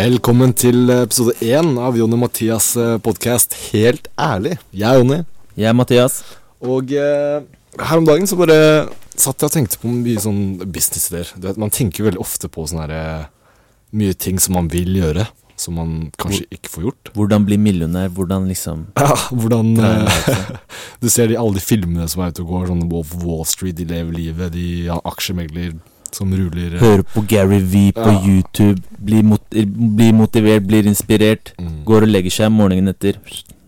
Velkommen til episode én av Jonny Mathias podkast Helt ærlig. Jeg er Jonny. Jeg er Mathias. Og eh, her om dagen så bare satt jeg og tenkte på mye sånn businessidéer. Du vet, Man tenker veldig ofte på sånne her, eh, mye ting som man vil gjøre, som man kanskje ikke får gjort. Hvordan bli millionær, hvordan liksom Ja, hvordan eh. Du ser de, alle de filmene som er ute og går, sånn Wall Street, de lever livet, de har aksjemegler som ruler Hører på Gary V på Ja. YouTube, blir, mot blir, motivert, blir inspirert. mm. Går og legger seg morgenen etter.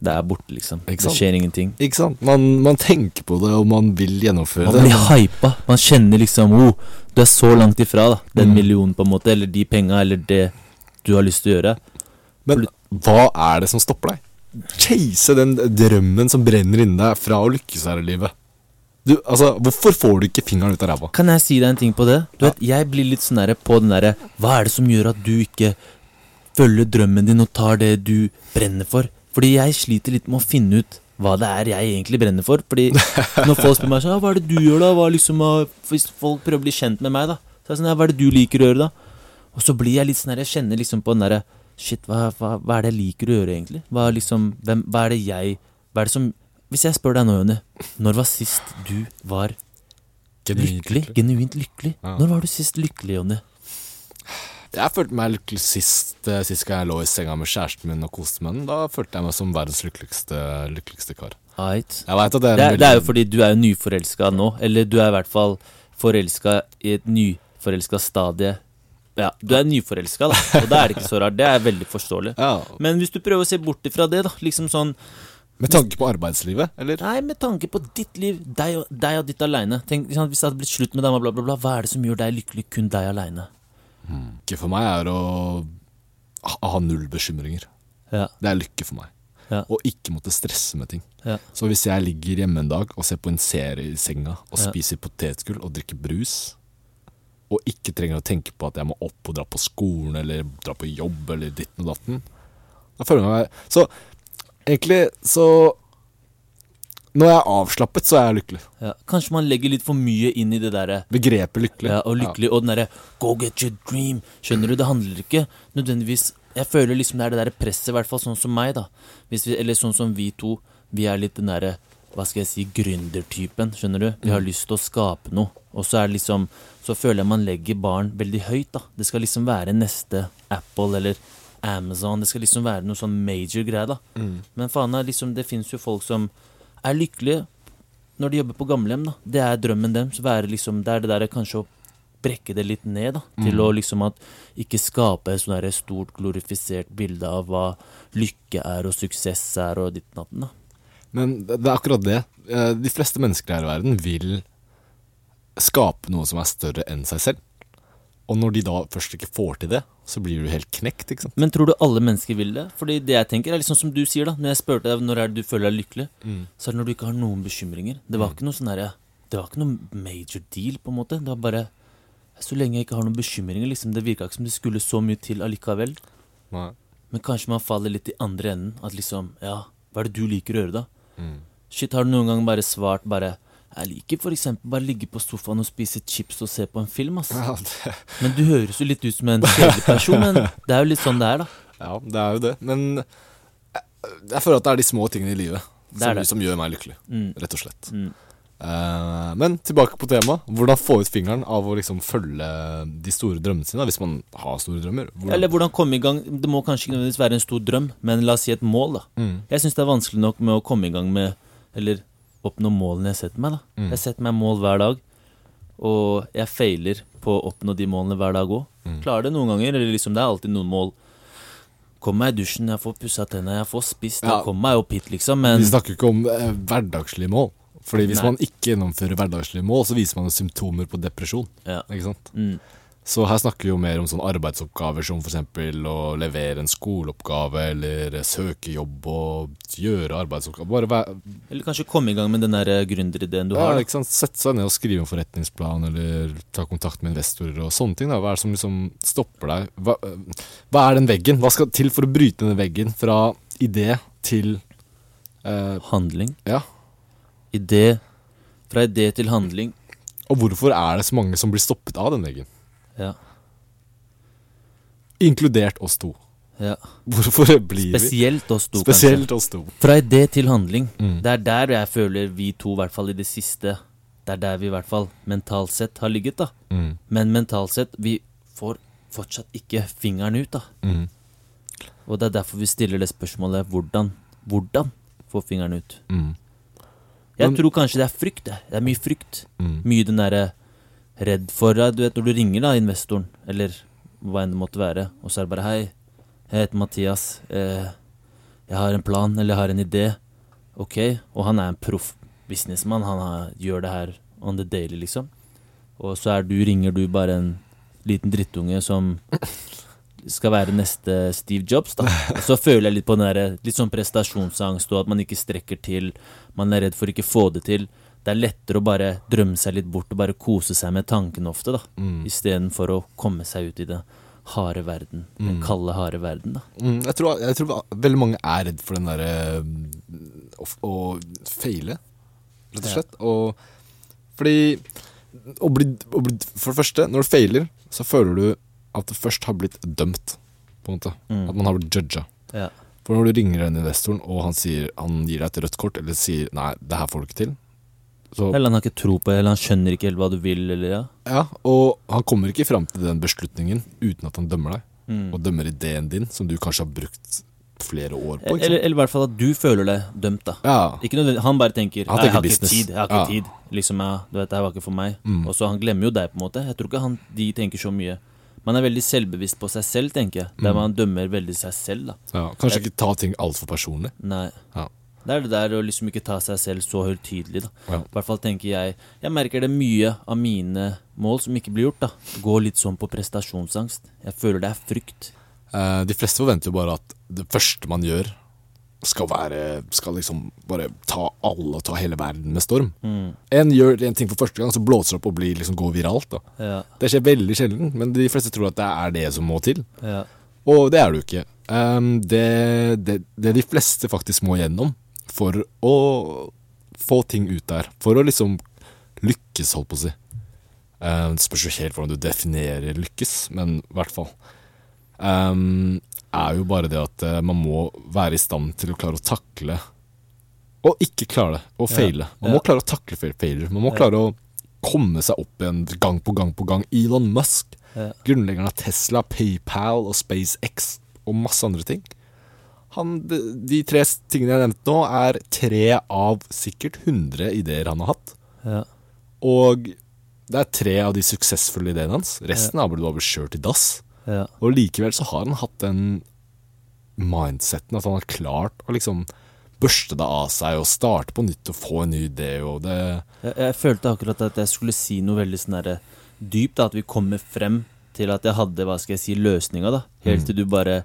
Det er borte, liksom. Ikke Det skjer ingenting. Ikke sant? Man, man tenker på det, og man vil gjennomføre Man det. blir hypa. Man kjenner liksom oh, du er så langt ifra da den Mm. millionen, på en måte, eller de penga, eller det du har lyst til å gjøre. Men hva er det som stopper deg? Chase den drømmen som brenner inni deg fra å lykkes her i livet. Du, altså, Hvorfor får du ikke fingeren ut av ræva? Kan jeg si deg en ting på det? Du vet, Jeg blir litt sånn der på den derre Hva er det som gjør at du ikke følger drømmen din og tar det du brenner for? Fordi jeg sliter litt med å finne ut hva det er jeg egentlig brenner for. Fordi når folk spør meg sånn, hva er det du gjør da? Liksom, Hvis folk prøver å bli kjent med meg, da. Så er det sånn, hva er det du liker å gjøre, da? Og så blir jeg litt sånn her, jeg kjenner liksom på den derre Shit, hva, hva, hva er det jeg liker å gjøre, egentlig? Hva, liksom, hvem, hva er det jeg Hva er det som Hvis jeg spør deg nå, Jonny, når var sist du var lykkelig? Genuint lykkelig? Ja. Når var du sist lykkelig, Jonny? Jeg følte meg lykkelig sist, eh, sist jeg lå i senga med kjæresten min og koste den. Da følte jeg meg som verdens lykkeligste, lykkeligste kar. Right. Det er, Det, det er jo fordi du er jo nyforelska nå. Eller du er i hvert fall forelska i et nyforelska stadie. Ja, du er nyforelska, da. Og da er det ikke så rart. Det er veldig forståelig. ja, Men hvis du prøver å se bort ifra det, da. Liksom sånn Med tanke på arbeidslivet, eller? Nei, med tanke på ditt liv, deg og, deg og ditt aleine. Hvis det hadde blitt slutt med dama, bla, bla, bla, hva er det som gjør deg lykkelig, kun deg aleine? Lykke for meg er å ha ha null bekymringer. Ja, Det er lykke for meg. Ja. Og ikke måtte stresse med ting. ja. Så hvis jeg ligger hjemme en dag og ser på en serie i senga og spiser potetgull og drikker brus, og ikke trenger å tenke på at jeg må opp og dra på skolen eller dra på jobb eller ditten og datten, da føler jeg meg Så egentlig så Når jeg er avslappet, så er jeg lykkelig. ja. Kanskje man legger litt for mye inn i det derre Begrepet lykkelig. Ja, og lykkelig, og den derre Go get your dream. Skjønner du? Det handler ikke nødvendigvis Jeg føler liksom det er det derre presset, i hvert fall sånn som meg, da. Vi, eller sånn som vi to. Vi er litt den derre hva skal jeg si, gründertypen, skjønner du? Vi har lyst til å skape noe. Og så er det liksom Så føler jeg man legger barn veldig høyt, da. Det skal liksom være neste Apple eller Amazon. Det skal liksom være noe sånn major greie, da. Mm. Men faen, liksom, det fins jo folk som er lykkelige når de jobber på gamlehjem, da. Det er drømmen deres. Være liksom, det er det der kanskje å brekke det litt ned, da. Til å liksom at ikke skape et sånn der stort glorifisert bilde av hva lykke er og suksess er og ditt natten, da. Men det det er akkurat det. Eh, De fleste mennesker her i verden vil skape noe som er større enn seg selv. Og når de da først ikke får til det, så blir du helt knekt, ikke sant. Men tror du alle mennesker vil det? Fordi det jeg tenker er liksom som du sier, da. Når jeg spurte deg når er det du føler deg lykkelig, så er det når du ikke har noen bekymringer. Det var ikke noe sånn derre Det var ikke noe major deal, på en måte. Det var bare Så lenge jeg ikke har noen bekymringer, liksom. Det virka ikke som det skulle så mye til allikevel. Nei. Men kanskje man faller litt i andre enden. At liksom Ja, hva er det du liker å gjøre, da? Mm. Shit, har du noen gang bare svart bare Jeg liker eksempel bare ligge på sofaen og spise chips og se på en film, ass. Ja, det, Men du høres jo litt ut som en kjedelig person, men det er jo litt sånn det er, da. ja, det er jo det. Men jeg, jeg føler at det er de små tingene i livet som, som gjør meg lykkelig, Mm. rett og slett. Mm. Uh, men tilbake på temaet. Hvordan få ut fingeren av å liksom følge de store drømmene sine, hvis man har store drømmer. Hvordan, Eller hvordan komme i gang Det må kanskje ikke nødvendigvis være en stor drøm, men la oss si et mål, da. mm. Jeg syns det er vanskelig nok med å komme i gang med Eller oppnå målene jeg setter meg, da. Mm. Jeg setter meg mål hver dag, og jeg feiler på å oppnå de målene hver dag òg. Mm. Klarer det noen ganger, eller liksom det er alltid noen mål. Kom meg i dusjen, jeg får pussa tennene, jeg får spist, Ja. kom meg opp hit, liksom. Men Vi snakker ikke om eh, hverdagslige mål. Fordi hvis Nei. man ikke gjennomfører hverdagslige mål, så viser man symptomer på depresjon. ja. Ikke sant? Mm. Så her snakker vi jo mer om sånne arbeidsoppgaver som f.eks. å levere en skoleoppgave, eller søke jobb og gjøre arbeidsoppgaver. Eller kanskje komme i gang med den eh, gründerideen du ja, har. Ikke sant? Sette seg ned og skrive en forretningsplan, eller ta kontakt med investorer og sånne ting. Da. Hva er det som liksom stopper deg? Hva, hva er den veggen? Hva skal til for å bryte den veggen fra idé til eh, Handling. Ja. Idé. Fra idé til handling. Og hvorfor er det så mange som blir stoppet av den veggen? Ja. Inkludert oss to. Ja. Hvorfor blir vi Spesielt oss to, Spesielt oss to. Fra idé til handling. Mm. Det er der jeg føler vi to, i hvert fall i det siste Det er der vi i hvert fall mentalt sett har ligget, da. Mm. Men mentalt sett, vi får fortsatt ikke fingeren ut, da. Mm. Og det er derfor vi stiller det spørsmålet hvordan. Hvordan få fingeren ut? Mm. Jeg tror kanskje det er frykt, det. Det er mye frykt. Mm. Mye den derre redd for deg. Du vet når du ringer da investoren, eller hva enn det måtte være, og så er det bare Hei, jeg heter Mathias. Eh, jeg har en plan, eller jeg har en idé. Ok, og han er en proff businessmann. Han har, gjør det her on the daily, liksom. Og så er du, ringer du bare en liten drittunge som skal være neste Steve Jobs, da. Og så føler jeg litt på den der, litt sånn prestasjonsangst, og at man ikke strekker til. Man er redd for ikke få det til. Det er lettere å bare drømme seg litt bort og bare kose seg med tankene ofte, da. Mm. Istedenfor å komme seg ut i det harde verden. Den Mm. kalde, harde verden, da. Mm. Jeg, tror, jeg tror veldig mange er redd for den derre å, å feile, rett og Ja. slett. Og fordi å bli, å bli, For det første, når du feiler, så føler du at du først har blitt dømt, på en måte. Mm. At man har blitt judga. Ja. For når du ringer den investoren, og han, sier, han gir deg et rødt kort, eller sier 'nei, det her får du ikke til', så Eller han har ikke tro på det, eller han skjønner ikke helt hva du vil, eller ja. Ja, og han kommer ikke fram til den beslutningen uten at han dømmer deg. Mm. Og dømmer ideen din, som du kanskje har brukt flere år på. Eller, eller i hvert fall at du føler deg dømt, da. Ja. Nødvendig, Han bare tenker Han tenker 'Jeg har har ikke tid', jeg har ikke Ja. tid. Liksom, ja, du vet, det her var ikke for meg. Mm. Og så han glemmer jo deg, på en måte. Jeg tror ikke han, de tenker så mye. Man er veldig selvbevisst på seg selv, tenker jeg. Der Mm. man dømmer veldig seg selv, da. ja. Kanskje ikke ta ting altfor personlig. Nei. Ja. Det er det der å liksom ikke ta seg selv så høytidelig, da. Ja. I hvert fall tenker jeg Jeg merker det mye av mine mål som ikke blir gjort, da. Går litt sånn på prestasjonsangst. Jeg føler det er frykt. Eh, de fleste forventer jo bare at det første man gjør, skal være Skal liksom bare ta alle og ta hele verden med storm. Mm. En gjør en ting for første gang, så blåser det opp og blir liksom går viralt. da Ja, Det skjer veldig sjelden, men de fleste tror at det er det som må til. ja. Og det er det jo ikke. Um, det, det, det de fleste faktisk må gjennom for å få ting ut der, for å liksom lykkes, holdt på å si. Um, det spørs jo helt hvordan du definerer lykkes, men i hvert fall. Um, er jo bare det at eh, man må være i stand til å klare å takle Og ikke klare det, og feile. Man må klare å takle feiler. Man må klare å komme seg opp igjen gang på gang på gang. Elon Musk grunnleggeren av Tesla, PayPal og SpaceX og masse andre ting. Han, de, tre tingene jeg nevnte nå, er tre av sikkert 100 ideer han har hatt. ja. Og det er tre av de suksessfulle ideene hans. Resten ja. er bare kjørt i dass. ja. Og likevel så har han hatt den mindseten at han har klart å liksom børste det av seg og starte på nytt og få en ny idé. Og det Jeg, jeg følte akkurat at jeg skulle si noe veldig sånn derre dypt, at vi kommer frem til at jeg hadde, hva skal jeg si, løsninga, da. Helt Mm. til du bare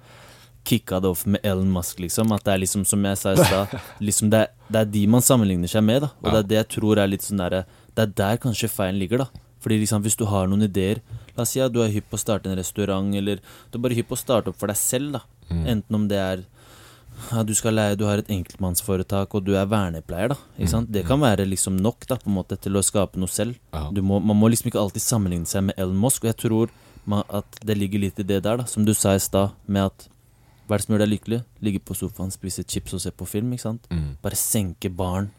kicka det off med Elon Musk, liksom. At det er liksom, som jeg sa i stad, liksom det, det er de man sammenligner seg med, da. Og det er det jeg tror er litt sånn derre Det er der kanskje feilen ligger, da. Fordi liksom, hvis du har noen ideer La oss si at du er hypp på å starte en restaurant, eller du er bare hypp på å starte opp for deg selv, da. Mm. Enten om det er ja, du skal leie, du har et enkeltmannsforetak, og du er vernepleier, da. Ikke sant? Det kan være liksom nok da, på en måte, til å skape noe selv. Du må, man må liksom ikke alltid sammenligne seg med Elon Musk, og jeg tror man, at det ligger litt i det der, da, som du sa i stad, med at hva er det som gjør deg lykkelig? Ligge på sofaen, spise chips og se på film, ikke sant? mm, Bare senke barn.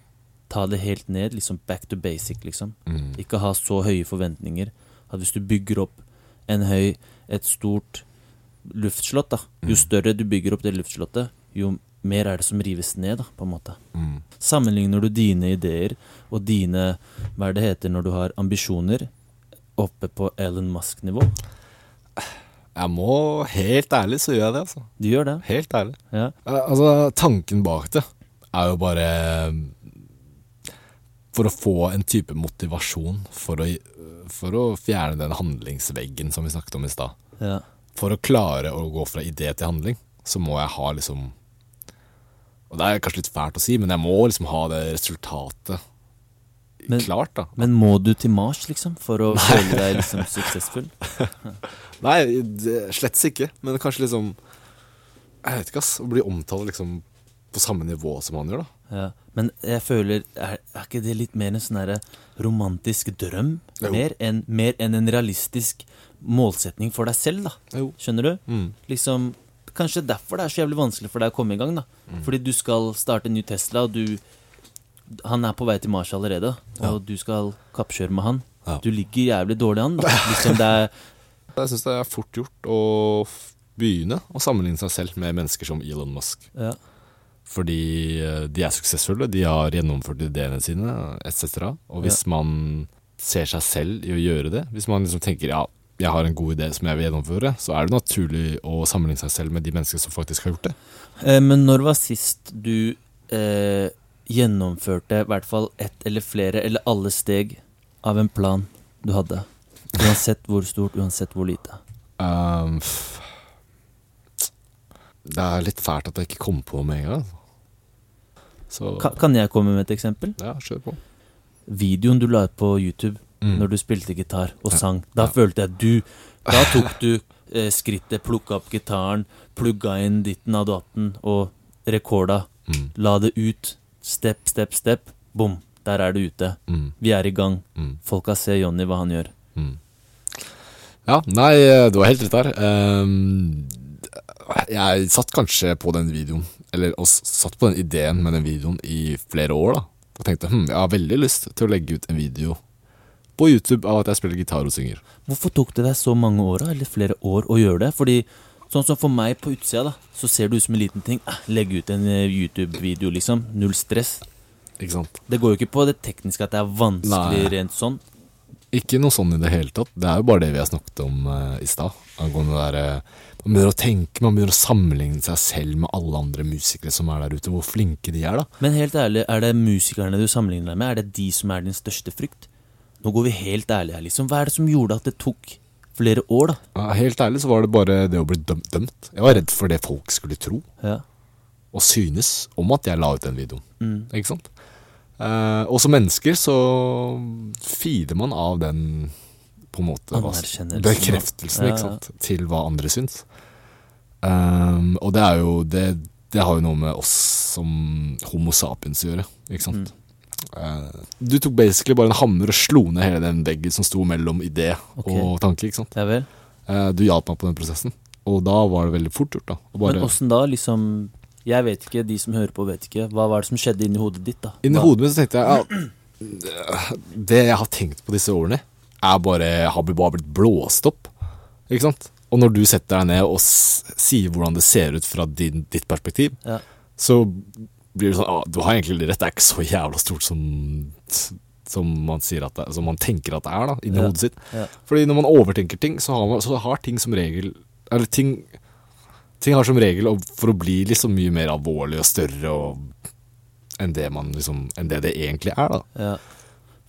Ta det helt ned, liksom back to basic, liksom. mm, Ikke ha så høye forventninger. At hvis du bygger opp en høy, et stort luftslott, da, jo Mm. større du bygger opp det luftslottet, jo mer er det som rives ned, da, på en måte. mm. Sammenligner du dine ideer og dine, hva er det heter når du har ambisjoner, oppe på Elon Musk-nivå? Jeg må Helt ærlig så gjør jeg det, altså. Du gjør det? Helt ærlig. Ja. Eh, Altså, tanken bak det er jo bare eh, For å få en type motivasjon for å, for å fjerne den handlingsveggen som vi snakket om i stad. ja. For å klare å gå fra idé til handling, så må jeg ha liksom Og det er kanskje litt fælt å si, men jeg må liksom ha det resultatet Men- klart, da. Men må du til Mars, liksom, for å føle deg liksom suksessfull? Nei, slett ikke. Men kanskje liksom Jeg vet ikke, ass. Å bli omtalt liksom på samme nivå som han gjør, da. Ja. Men jeg føler Er, er ikke det litt mer en sånn derre romantisk drøm? Mer enn en, en realistisk målsetning for deg selv, da. Jo. Skjønner du? Mm. Liksom Kanskje derfor det er så jævlig vanskelig for deg å komme i gang, da. Mm. Fordi du skal starte en ny Tesla, og du Han er på vei til Mars allerede, og du skal kappkjøre med han. Ja. Du ligger jævlig dårlig an. Liksom det Jeg syns det er fort gjort å begynne å sammenligne seg selv med mennesker som Elon Musk. Ja. Fordi eh, de er suksessfulle, de har gjennomført ideene sine, etc. Og hvis man ser seg selv i å gjøre det, hvis man liksom tenker ja, jeg har en god idé som jeg vil gjennomføre, så er det naturlig å sammenligne seg selv med de menneskene som faktisk har gjort det. Eh, Men når var sist du eh, gjennomførte i hvert fall ett eller flere eller alle steg av en plan du hadde? Uansett hvor stort, uansett hvor lite. Um, det er litt fælt at jeg ikke kom på med en gang. Så Ka kan jeg komme med et eksempel? ja, kjør på. Videoen du la ut på YouTube Mm. når du spilte gitar og sang, da Ja. følte jeg du Da tok du eh, skrittet, plukka opp gitaren, plugga inn ditten av datten og rekorda. Mm. La det ut. Step, step, step. Bom, der er det ute. Mm. Vi er i gang. Mm. Folka ser Jonny hva han gjør. Mm. Ja, nei, du har helt rett der. Um, jeg satt kanskje på den videoen, eller og satt på den ideen med den videoen i flere år, da. Og tenkte hm, jeg har veldig lyst til å legge ut en video på YouTube av at jeg spiller gitar og synger. Hvorfor tok det deg så mange år, da, eller flere år, å gjøre det? Fordi sånn som for meg på utsida, da, så ser det ut som en liten ting. Eh, legge ut en eh, YouTube-video, liksom. Null stress. Ikke sant? Det går jo ikke på det tekniske at det er vanskelig Nei. rent sånn. Ikke noe sånn i det hele tatt. Det er jo bare det vi har snakket om uh, i stad. Angående det derre Man begynner å tenke, man begynner å sammenligne seg selv med alle andre musikere som er der ute. Hvor flinke de er, da. Men helt ærlig, er det musikerne du sammenligner deg med? Er det de som er din største frykt? Nå går vi helt ærlig her, liksom. Hva er det som gjorde at det tok flere år, da? Ja, Helt ærlig så var det bare det å bli dømt. dømt. Jeg var redd for det folk skulle tro. Ja. og synes om at jeg la ut den videoen. Mm. Ikke sant? Eh, og som mennesker så feeder man av den på en måte hva- Bekreftelsen, ja, ikke sant? Til hva andre syns. Um, og det er jo det, det har jo noe med oss som homo sapiens å gjøre, ikke sant? Mm. Eh, du tok basically bare en hammer og slo ned hele den veggen som sto mellom idé okay. og tanke, ikke sant? Ja vel. Eh, du hjalp meg på den prosessen, og da var det veldig fort gjort, da. Men åssen da, liksom Jeg vet ikke, de som hører på, vet ikke. Hva var det som skjedde inni hodet ditt, da? Inni hodet mitt så tenkte jeg ja, Det jeg har tenkt på disse årene, er bare har bare blitt blåst opp. Ikke sant? Og når du setter deg ned og sier hvordan det ser ut fra din, ditt perspektiv, Ja. så blir det sånn ah, Du har egentlig rett, det er ikke så jævla stort som som man, det, som man tenker at det er, da, inni Ja. hodet sitt. Ja. Fordi når man overtenker ting, så har, man, så har ting som regel Eller ting Ting har som regel for å bli liksom mye mer alvorlig og større og, enn, det man liksom, enn det det egentlig er, da. Ja.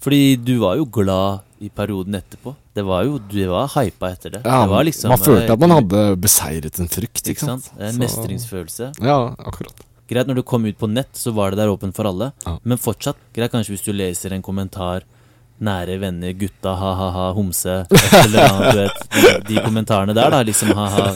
Fordi du var jo glad i perioden etterpå. Det var jo, Du var hypa etter det. Ja, det var liksom, man følte eh, at man hadde beseiret en frykt, Ikke sant? En Så- mestringsfølelse. Ja, akkurat. Greit, når du kom ut på nett, så var det der åpent for alle. Ja. Men fortsatt, greit kanskje hvis du leser en kommentar Nære venner, gutta, ha-ha-ha, homse Et eller annet, du vet. De, de kommentarene der, da. Liksom ha-ha,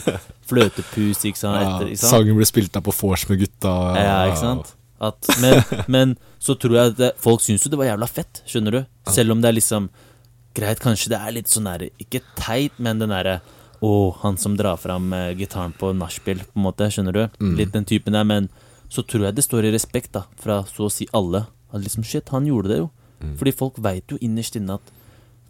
fløtepus, ikke sant. Etter, ikke sant? sangen ble spilt av på vors med gutta. Ja, ikke sant? At, men, men så tror jeg at det, folk syns jo det var jævla fett, skjønner du? Selv om det er liksom Greit, kanskje det er litt sånn derre Ikke teit, men den derre Å, han som drar fram eh, gitaren på nachspiel, på en måte, skjønner du? Mm. Litt den typen der, men så tror jeg det står i respekt, da, fra så å si alle. At liksom shit, han gjorde det jo. Mm. Fordi folk veit jo innerst inne at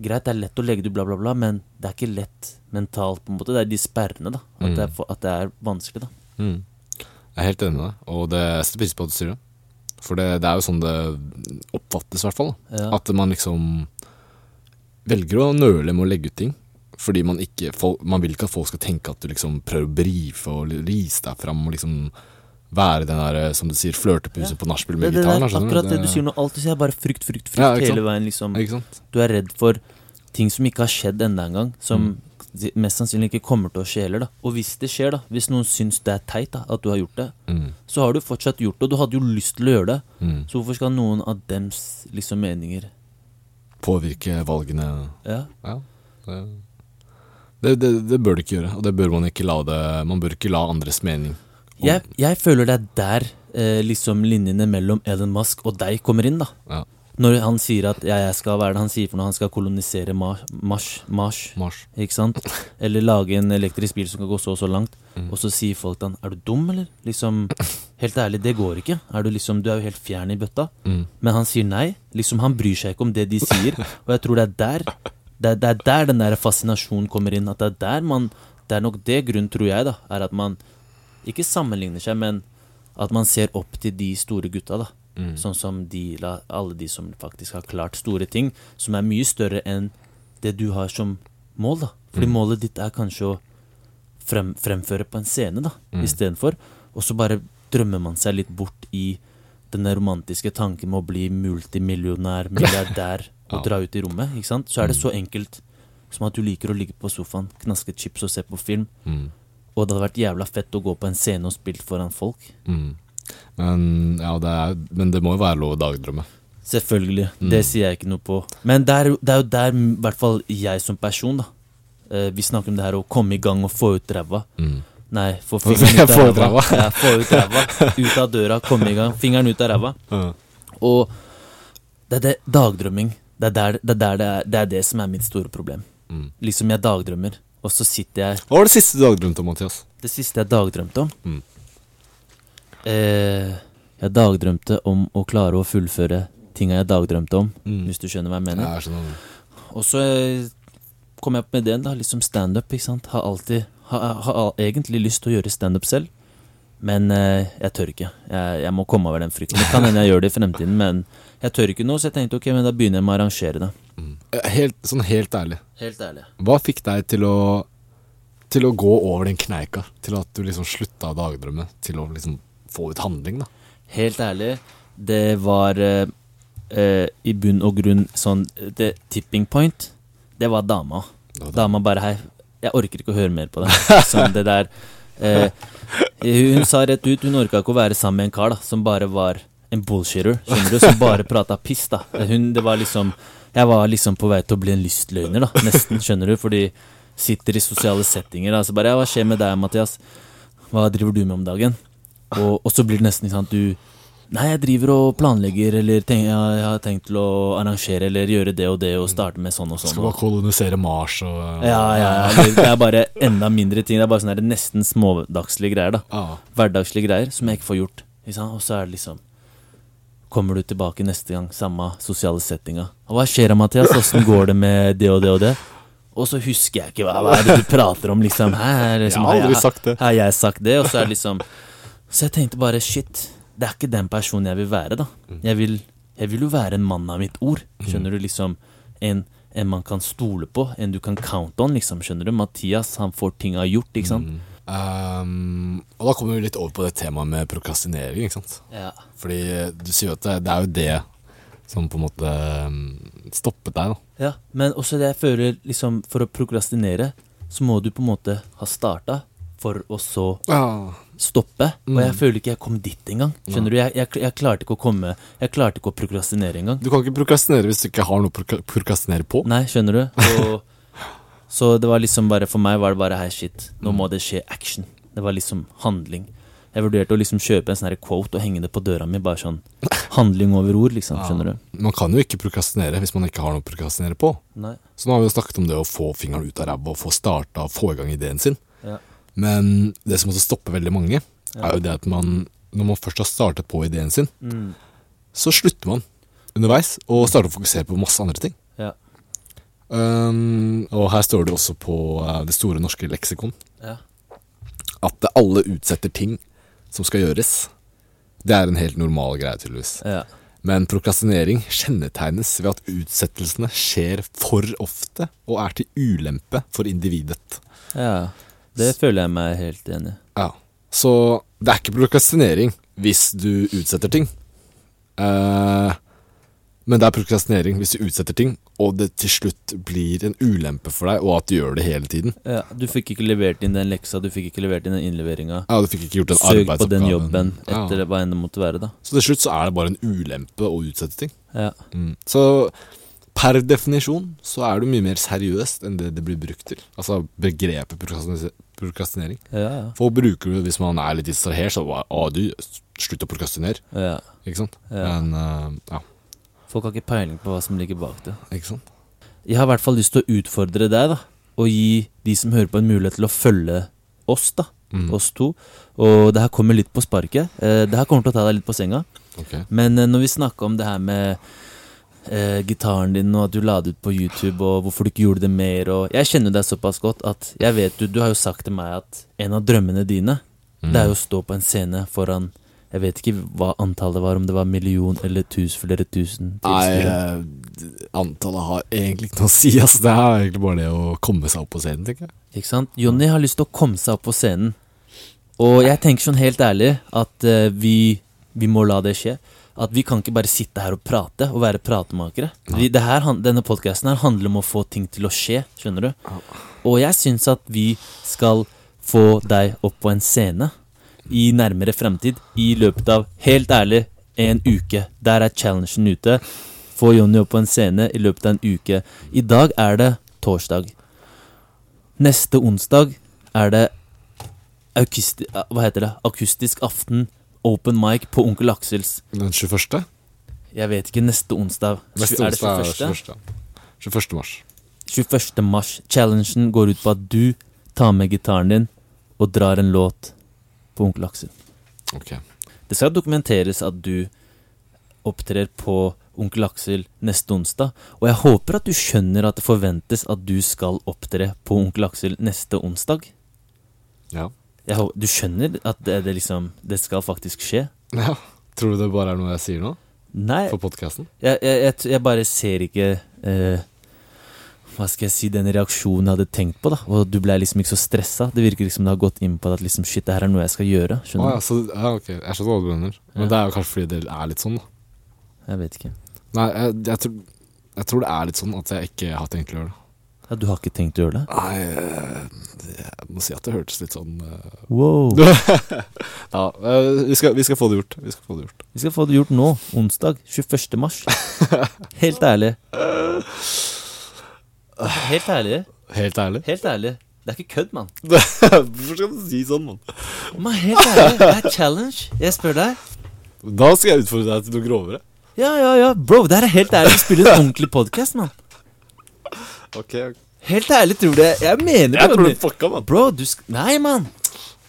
Greit, det er lett å legge det ut, bla, bla, bla, men det er ikke lett mentalt, på en måte. Det er de sperrene, da. At, Mm. det, er, for- at det er vanskelig, da. Mm. Jeg er helt enig med deg, og det jeg setter pris på at du sier det. For det, det er jo sånn det oppfattes, i hvert fall. Ja. At man liksom velger å nøle med å legge ut ting. Fordi man ikke folk, Man vil ikke at folk skal tenke at du liksom prøver å brife og rise deg fram og liksom være den der, som du sier, flørtepusen på nachspiel Det, med det gitaren. akkurat det du sier nå, alt du sier er bare frykt, frykt, frykt Ja, hele veien, liksom. Du er redd for ting som ikke har skjedd enda engang, som Mm. mest sannsynlig ikke kommer til å skje heller, da. Og hvis det skjer, da, hvis noen syns det er teit da, at du har gjort det, Mm. så har du fortsatt gjort det, og du hadde jo lyst til å gjøre det. Mm. Så hvorfor skal noen av dems liksom meninger Påvirke valgene Ja, Ja. Det, det, det, det bør det ikke gjøre, og det bør man ikke la det Man bør ikke la andres mening Jeg, jeg føler det er der eh, liksom linjene mellom Elon Musk og deg kommer inn, da. Ja. Når han sier at ja, jeg skal, hva er det han sier for noe? Han skal kolonisere Mars, Mars, Mars Mars. ikke sant? Eller lage en elektrisk bil som kan gå så og så langt. Mm. Og så sier folk til han er du dum, eller? Liksom, Helt ærlig, det går ikke. Er du liksom, du er jo helt fjern i bøtta. Mm. Men han sier nei. Liksom Han bryr seg ikke om det de sier. Og jeg tror det er der Det er, det er der den der fascinasjonen kommer inn. At det er der man Det er nok det grunnen, tror jeg, da, er at man ikke sammenligner seg, men at man ser opp til de store gutta, da. Mm. Sånn som de, alle de som faktisk har klart store ting, som er mye større enn det du har som mål, da. Fordi Mm. målet ditt er kanskje å frem, fremføre på en scene, da, Mm. istedenfor. Og så bare drømmer man seg litt bort i den romantiske tanken med å bli multimillionær, milliardær og Ja. dra ut i rommet, ikke sant. Så er det Mm. så enkelt som at du liker å ligge på sofaen, knaske chips og se på film. Mm. Og det hadde vært jævla fett å gå på en scene og spilt foran folk. Mm. Men, ja, det er, men det må jo være lov å dagdrømme. Selvfølgelig. Mm. Det sier jeg ikke noe på. Men det er, det er jo der i hvert fall jeg som person, da. Eh, vi snakker om det her å komme i gang og få ut ræva. Mm. Nei, få fingeren ut av ræva. Ja, få ut ræva. Ut av døra, komme i gang. Fingeren ut av ræva. Mm. Og det er det dagdrømming. Det er, der, det, er der det, er, det er det som er mitt store problem. Mm. Liksom jeg dagdrømmer, og så sitter jeg Hva var det siste du dagdrømte om, Mathias? Det siste jeg dagdrømte om Mm. eh, Jeg dagdrømte om å klare å fullføre tinga jeg dagdrømte om, Mm. hvis du skjønner hva jeg mener. Ja, jeg skjønner. Og så eh, kom jeg opp med ideen, da. Liksom standup, ikke sant. Har alltid Har, har egentlig lyst til å gjøre standup selv, men eh, jeg tør ikke. Jeg, jeg må komme over den frykten. Det kan hende jeg gjør det i fremtiden, men jeg tør ikke nå, så jeg tenkte ok, men da begynner jeg med å arrangere det. Eh, Helt, sånn helt ærlig, Helt ærlig. hva fikk deg til å Til å gå over den kneika? Til at du liksom slutta å dagdrømme? Til å liksom få ut handling, da? Helt ærlig, det var eh, eh, i bunn og grunn sånn Det tipping point, det var dama. Det var. Dama bare Hei, jeg orker ikke å høre mer på det. Sånn det der eh, Hun sa rett ut hun orka ikke å være sammen med en kar da som bare var en bullshitter, skjønner du, som bare prata piss, da. Hun, det var liksom Jeg var liksom på vei til å bli en lystløgner, da, nesten, skjønner du, fordi sitter i sosiale settinger, da, så bare Ja, hva skjer med deg, Mathias? Hva driver du med om dagen? Og, og så blir det nesten sånn at du Nei, jeg driver og planlegger, eller tenk, jeg, jeg har tenkt til å arrangere eller gjøre det og det, og starte med sånn og sånn. Skal bare kolonisere Mars og ja, ja, ja. Det er bare enda mindre ting. Det er bare sånne nesten smådagslige greier. da. Hverdagslige greier som jeg ikke får gjort. Og så er det liksom Kommer du tilbake neste gang, samme sosiale settinga. Og hva skjer da, Mathias? Åssen går det med det og det og det? Og så husker jeg ikke hva, hva er det du prater om, liksom. Her, er Jeg liksom har har- sagt det. Har jeg sagt det? Og så er det liksom Så jeg tenkte bare shit, det er ikke den personen jeg vil være, da. Mm. Jeg vil, jeg vil jo være en mann av mitt ord. Skjønner du, liksom. En, en man kan stole på, en du kan count on, liksom. Skjønner du? Mathias, han får tinga gjort, ikke sant. Um, og da kommer vi litt over på det temaet med prokrastinering, ikke sant. Ja. Fordi du sier jo at det, det er jo det som på en måte um, stoppet deg, da. Ja, men også det jeg føler liksom For å prokrastinere Så må du på en måte ha starta For å så stoppe Og jeg Mm. føler ikke jeg kom dit engang Skjønner du? Jeg, jeg, jeg klarte ikke å komme Jeg klarte ikke å prokrastinere engang Du kan ikke prokrastinere hvis du ikke har noe å prokrastinere på. Nei, skjønner du? Og, så det var liksom bare For meg var det bare Hei shit, nå må det skje action Det var liksom handling Jeg vurderte å liksom kjøpe en sånn quote Og henge det på døra mi Bare sånn handling over ord liksom Skjønner du? Man kan jo ikke prokrastinere hvis man ikke har noe å prokrastinere på. Nei Så nå har vi jo snakket om det å få fingeren ut av ræva og få starta og få i gang ideen sin. Ja. Men det som også stopper veldig mange, er jo det at man, når man først har startet på ideen sin, mm. så slutter man underveis og starter å fokusere på masse andre ting. Um, og her står det også på eh, Det store norske leksikon Ja at alle utsetter ting som skal gjøres. Det er en helt normal greie, tydeligvis. Ja Men prokrastinering kjennetegnes ved at utsettelsene skjer for ofte og er til ulempe for individet. Ja Det føler jeg meg helt enig i. Ja. Så det er ikke prokrastinering hvis du utsetter ting. Eh, men det er prokrastinering hvis du utsetter ting, og det til slutt blir en ulempe for deg, og at du gjør det hele tiden. Ja, Du fikk ikke levert inn den leksa, du fikk ikke levert inn den innleveringa. Ja, Du fikk ikke gjort den Søk på den jobben, jobben Ja. etter hva enn det måtte være, da. Så til slutt så er det bare en ulempe å utsette ting. Ja. Mm. Så per definisjon så er du mye mer seriøst enn det det blir brukt til. Altså begrepet prokrastinering. Ja, ja. Folk bruker det hvis man er litt distrahert, så bare Å, du, slutt å prokrastinere. ja. Ikke sant? Ja. Men uh, ja, Folk har ikke peiling på hva som ligger bak det. ikke sant? Jeg har i hvert fall lyst til å utfordre deg, da. Og gi de som hører på, en mulighet til å følge oss, da. Mm. Oss to. Og det her kommer litt på sparket. Eh, det her kommer til å ta deg litt på senga. Okay. Men eh, når vi snakker om det her med eh, gitaren din, og at du la det ut på YouTube, og hvorfor du ikke gjorde det mer, og Jeg kjenner deg såpass godt at jeg vet du Du har jo sagt til meg at en av drømmene dine, det er jo å stå på en scene foran Jeg vet ikke hva antallet var, om det var million eller tusen, flere tusen Nei, tilskuere. eh, antallet har egentlig ikke noe å si. Altså, det er egentlig bare det å komme seg opp på scenen, tenker jeg. Ikke sant? Jonny har lyst til å komme seg opp på scenen. Og jeg tenker sånn helt ærlig at uh, vi, vi må la det skje. At vi kan ikke bare sitte her og prate og være pratemakere. Vi, det her, denne podkasten her handler om å få ting til å skje, skjønner du. Og jeg syns at vi skal få deg opp på en scene i nærmere fremtid. I løpet av, helt ærlig, en uke. Der er challengen ute. Få Jonny opp på en scene i løpet av en uke. I dag er det torsdag. Neste onsdag er det akusti, hva heter det? akustisk aften, open mic, på Onkel Aksels. Den 21. Jeg vet ikke, neste onsdag. Neste er onsdag er det 21. 21. mars. 21. mars. Challengen går ut på at du tar med gitaren din og drar en låt på Onkel Aksel. Ok. Det skal dokumenteres at du opptrer på Onkel Aksel neste onsdag. Og jeg håper at du skjønner at det forventes at du skal opptre på Onkel Aksel neste onsdag. Ja. Jeg, hå- du skjønner at det, det liksom Det skal faktisk skje? ja. Tror du det bare er noe jeg sier nå? Nei, For podkasten? jeg, jeg, jeg, jeg bare ser ikke eh, Hva skal jeg si, den reaksjonen jeg hadde tenkt på, da. Og du ble liksom ikke så stressa. Det virker liksom det har gått inn på at liksom, shit, det her er noe jeg skal gjøre. Skjønner ja, så, ja, ok. Jeg skjønner hva du mener. Men Ja. det er jo kanskje fordi det er litt sånn, da. Jeg vet ikke. Nei, jeg, jeg, tror, jeg tror det er litt sånn at jeg ikke har tenkt å gjøre det. Ja, du har ikke tenkt å gjøre det? Nei, eh, jeg må si at det hørtes litt sånn uh... Wow. Ja, eh, vi skal, vi skal få det gjort. Vi skal få det gjort. Vi skal få det gjort nå, onsdag 21. mars. Helt ærlig. Helt ærlig. Helt ærlig. Helt ærlig. Det er ikke kødd, mann. Hvorfor skal du si sånn, mann? Men helt ærlig, det er challenge. Jeg spør deg. Da skal jeg utfordre deg til noe grovere. Ja, ja, ja. Bro, det her er helt ærlig. Vi spiller en ordentlig podkast, mann. Ok, ok. Helt ærlig, tror du det? Jeg mener Jeg det. tror du fucka, mann. Bro, du sk... Nei, mann.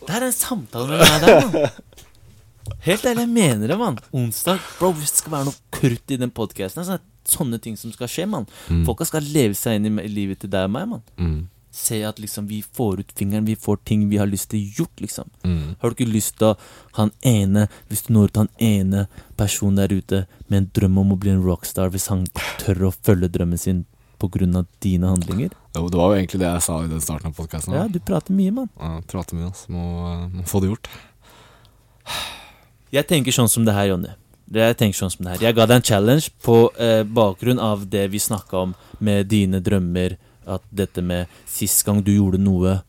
Det er en samtale med meg der, mann. Helt ærlig, jeg mener det, mann. Onsdag. Bro, hvis det skal være noe krutt i den podkasten, sånne ting som skal skje, mann. Folka skal leve seg inn i livet til deg og meg, mann. Mm. Se at liksom vi får ut fingeren, vi får ting vi har lyst til gjort, liksom. Mm. Har du ikke lyst til å han ene, hvis du når ut han ene personen der ute med en drøm om å bli en rockstar, hvis han tør å følge drømmen sin av dine handlinger? Jo, det var jo egentlig det jeg sa i den starten av podkasten. Ja, du prater mye, mann. Ja, prater mye, ass. Må, eh, må få det gjort. Jeg tenker sånn som det her, Jonny. Det Jeg tenker sånn som det her. Jeg ga deg en challenge på eh, bakgrunn av det vi snakka om med dine drømmer. At dette med sist gang du gjorde noe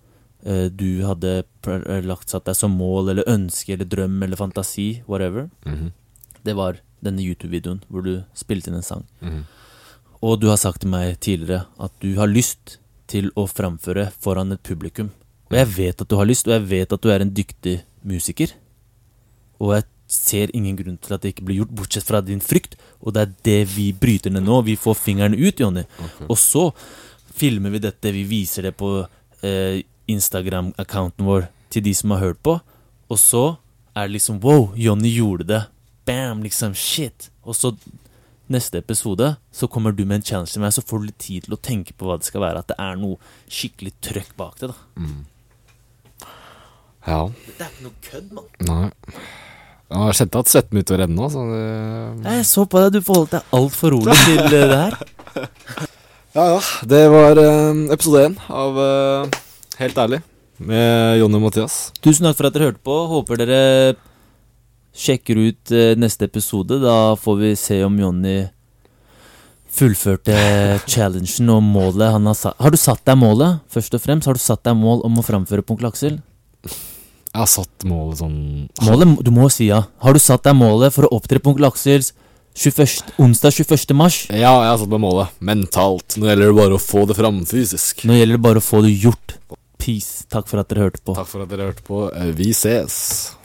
eh, du hadde eh, lagt satt deg som mål eller ønske eller drøm eller fantasi, whatever. Mhm. Det var denne YouTube-videoen hvor du spilte inn en sang. Mhm. Og du har sagt til meg tidligere at du har lyst til å framføre foran et publikum. Og jeg vet at du har lyst, og jeg vet at du er en dyktig musiker. Og jeg ser ingen grunn til at det ikke blir gjort, bortsett fra din frykt. Og det er det vi bryter ned nå. Vi får fingeren ut, Jonny. Okay. Og så filmer vi dette, vi viser det på eh, Instagram-accounten vår til de som har hørt på. Og så er det liksom wow, Jonny gjorde det. Bam, liksom shit. Og så neste episode så kommer du med en challenge til meg, så får du litt tid til å tenke på hva det skal være. At det er noe skikkelig trøkk bak det. da Ja. Det er ikke noe kødd, mann. Nei. Jeg kjente at svetten begynte å renne så det Nei, Jeg så på deg, du forholdt deg altfor rolig til det her. Ja, ja. Det var eh, episode én av eh, Helt ærlig med Jonny og Mathias. Tusen takk for at dere hørte på. Håper dere sjekker ut eh, neste episode. Da får vi se om Jonny fullførte challengen og målet han har satt. Har du satt deg målet, først og fremst? Har du satt deg mål om å framføre på Onkel Aksel? Jeg har satt målet sånn Målet, Du må si ja. Har du satt deg målet for å opptre på Onkel Aksels 21, onsdag 21. mars? Ja, jeg har satt meg målet. Mentalt. Nå gjelder det bare å få det fram fysisk. Nå gjelder det bare å få det gjort. Peace. Takk for at dere hørte på. Takk for at dere hørte på. Eh, Vi ses.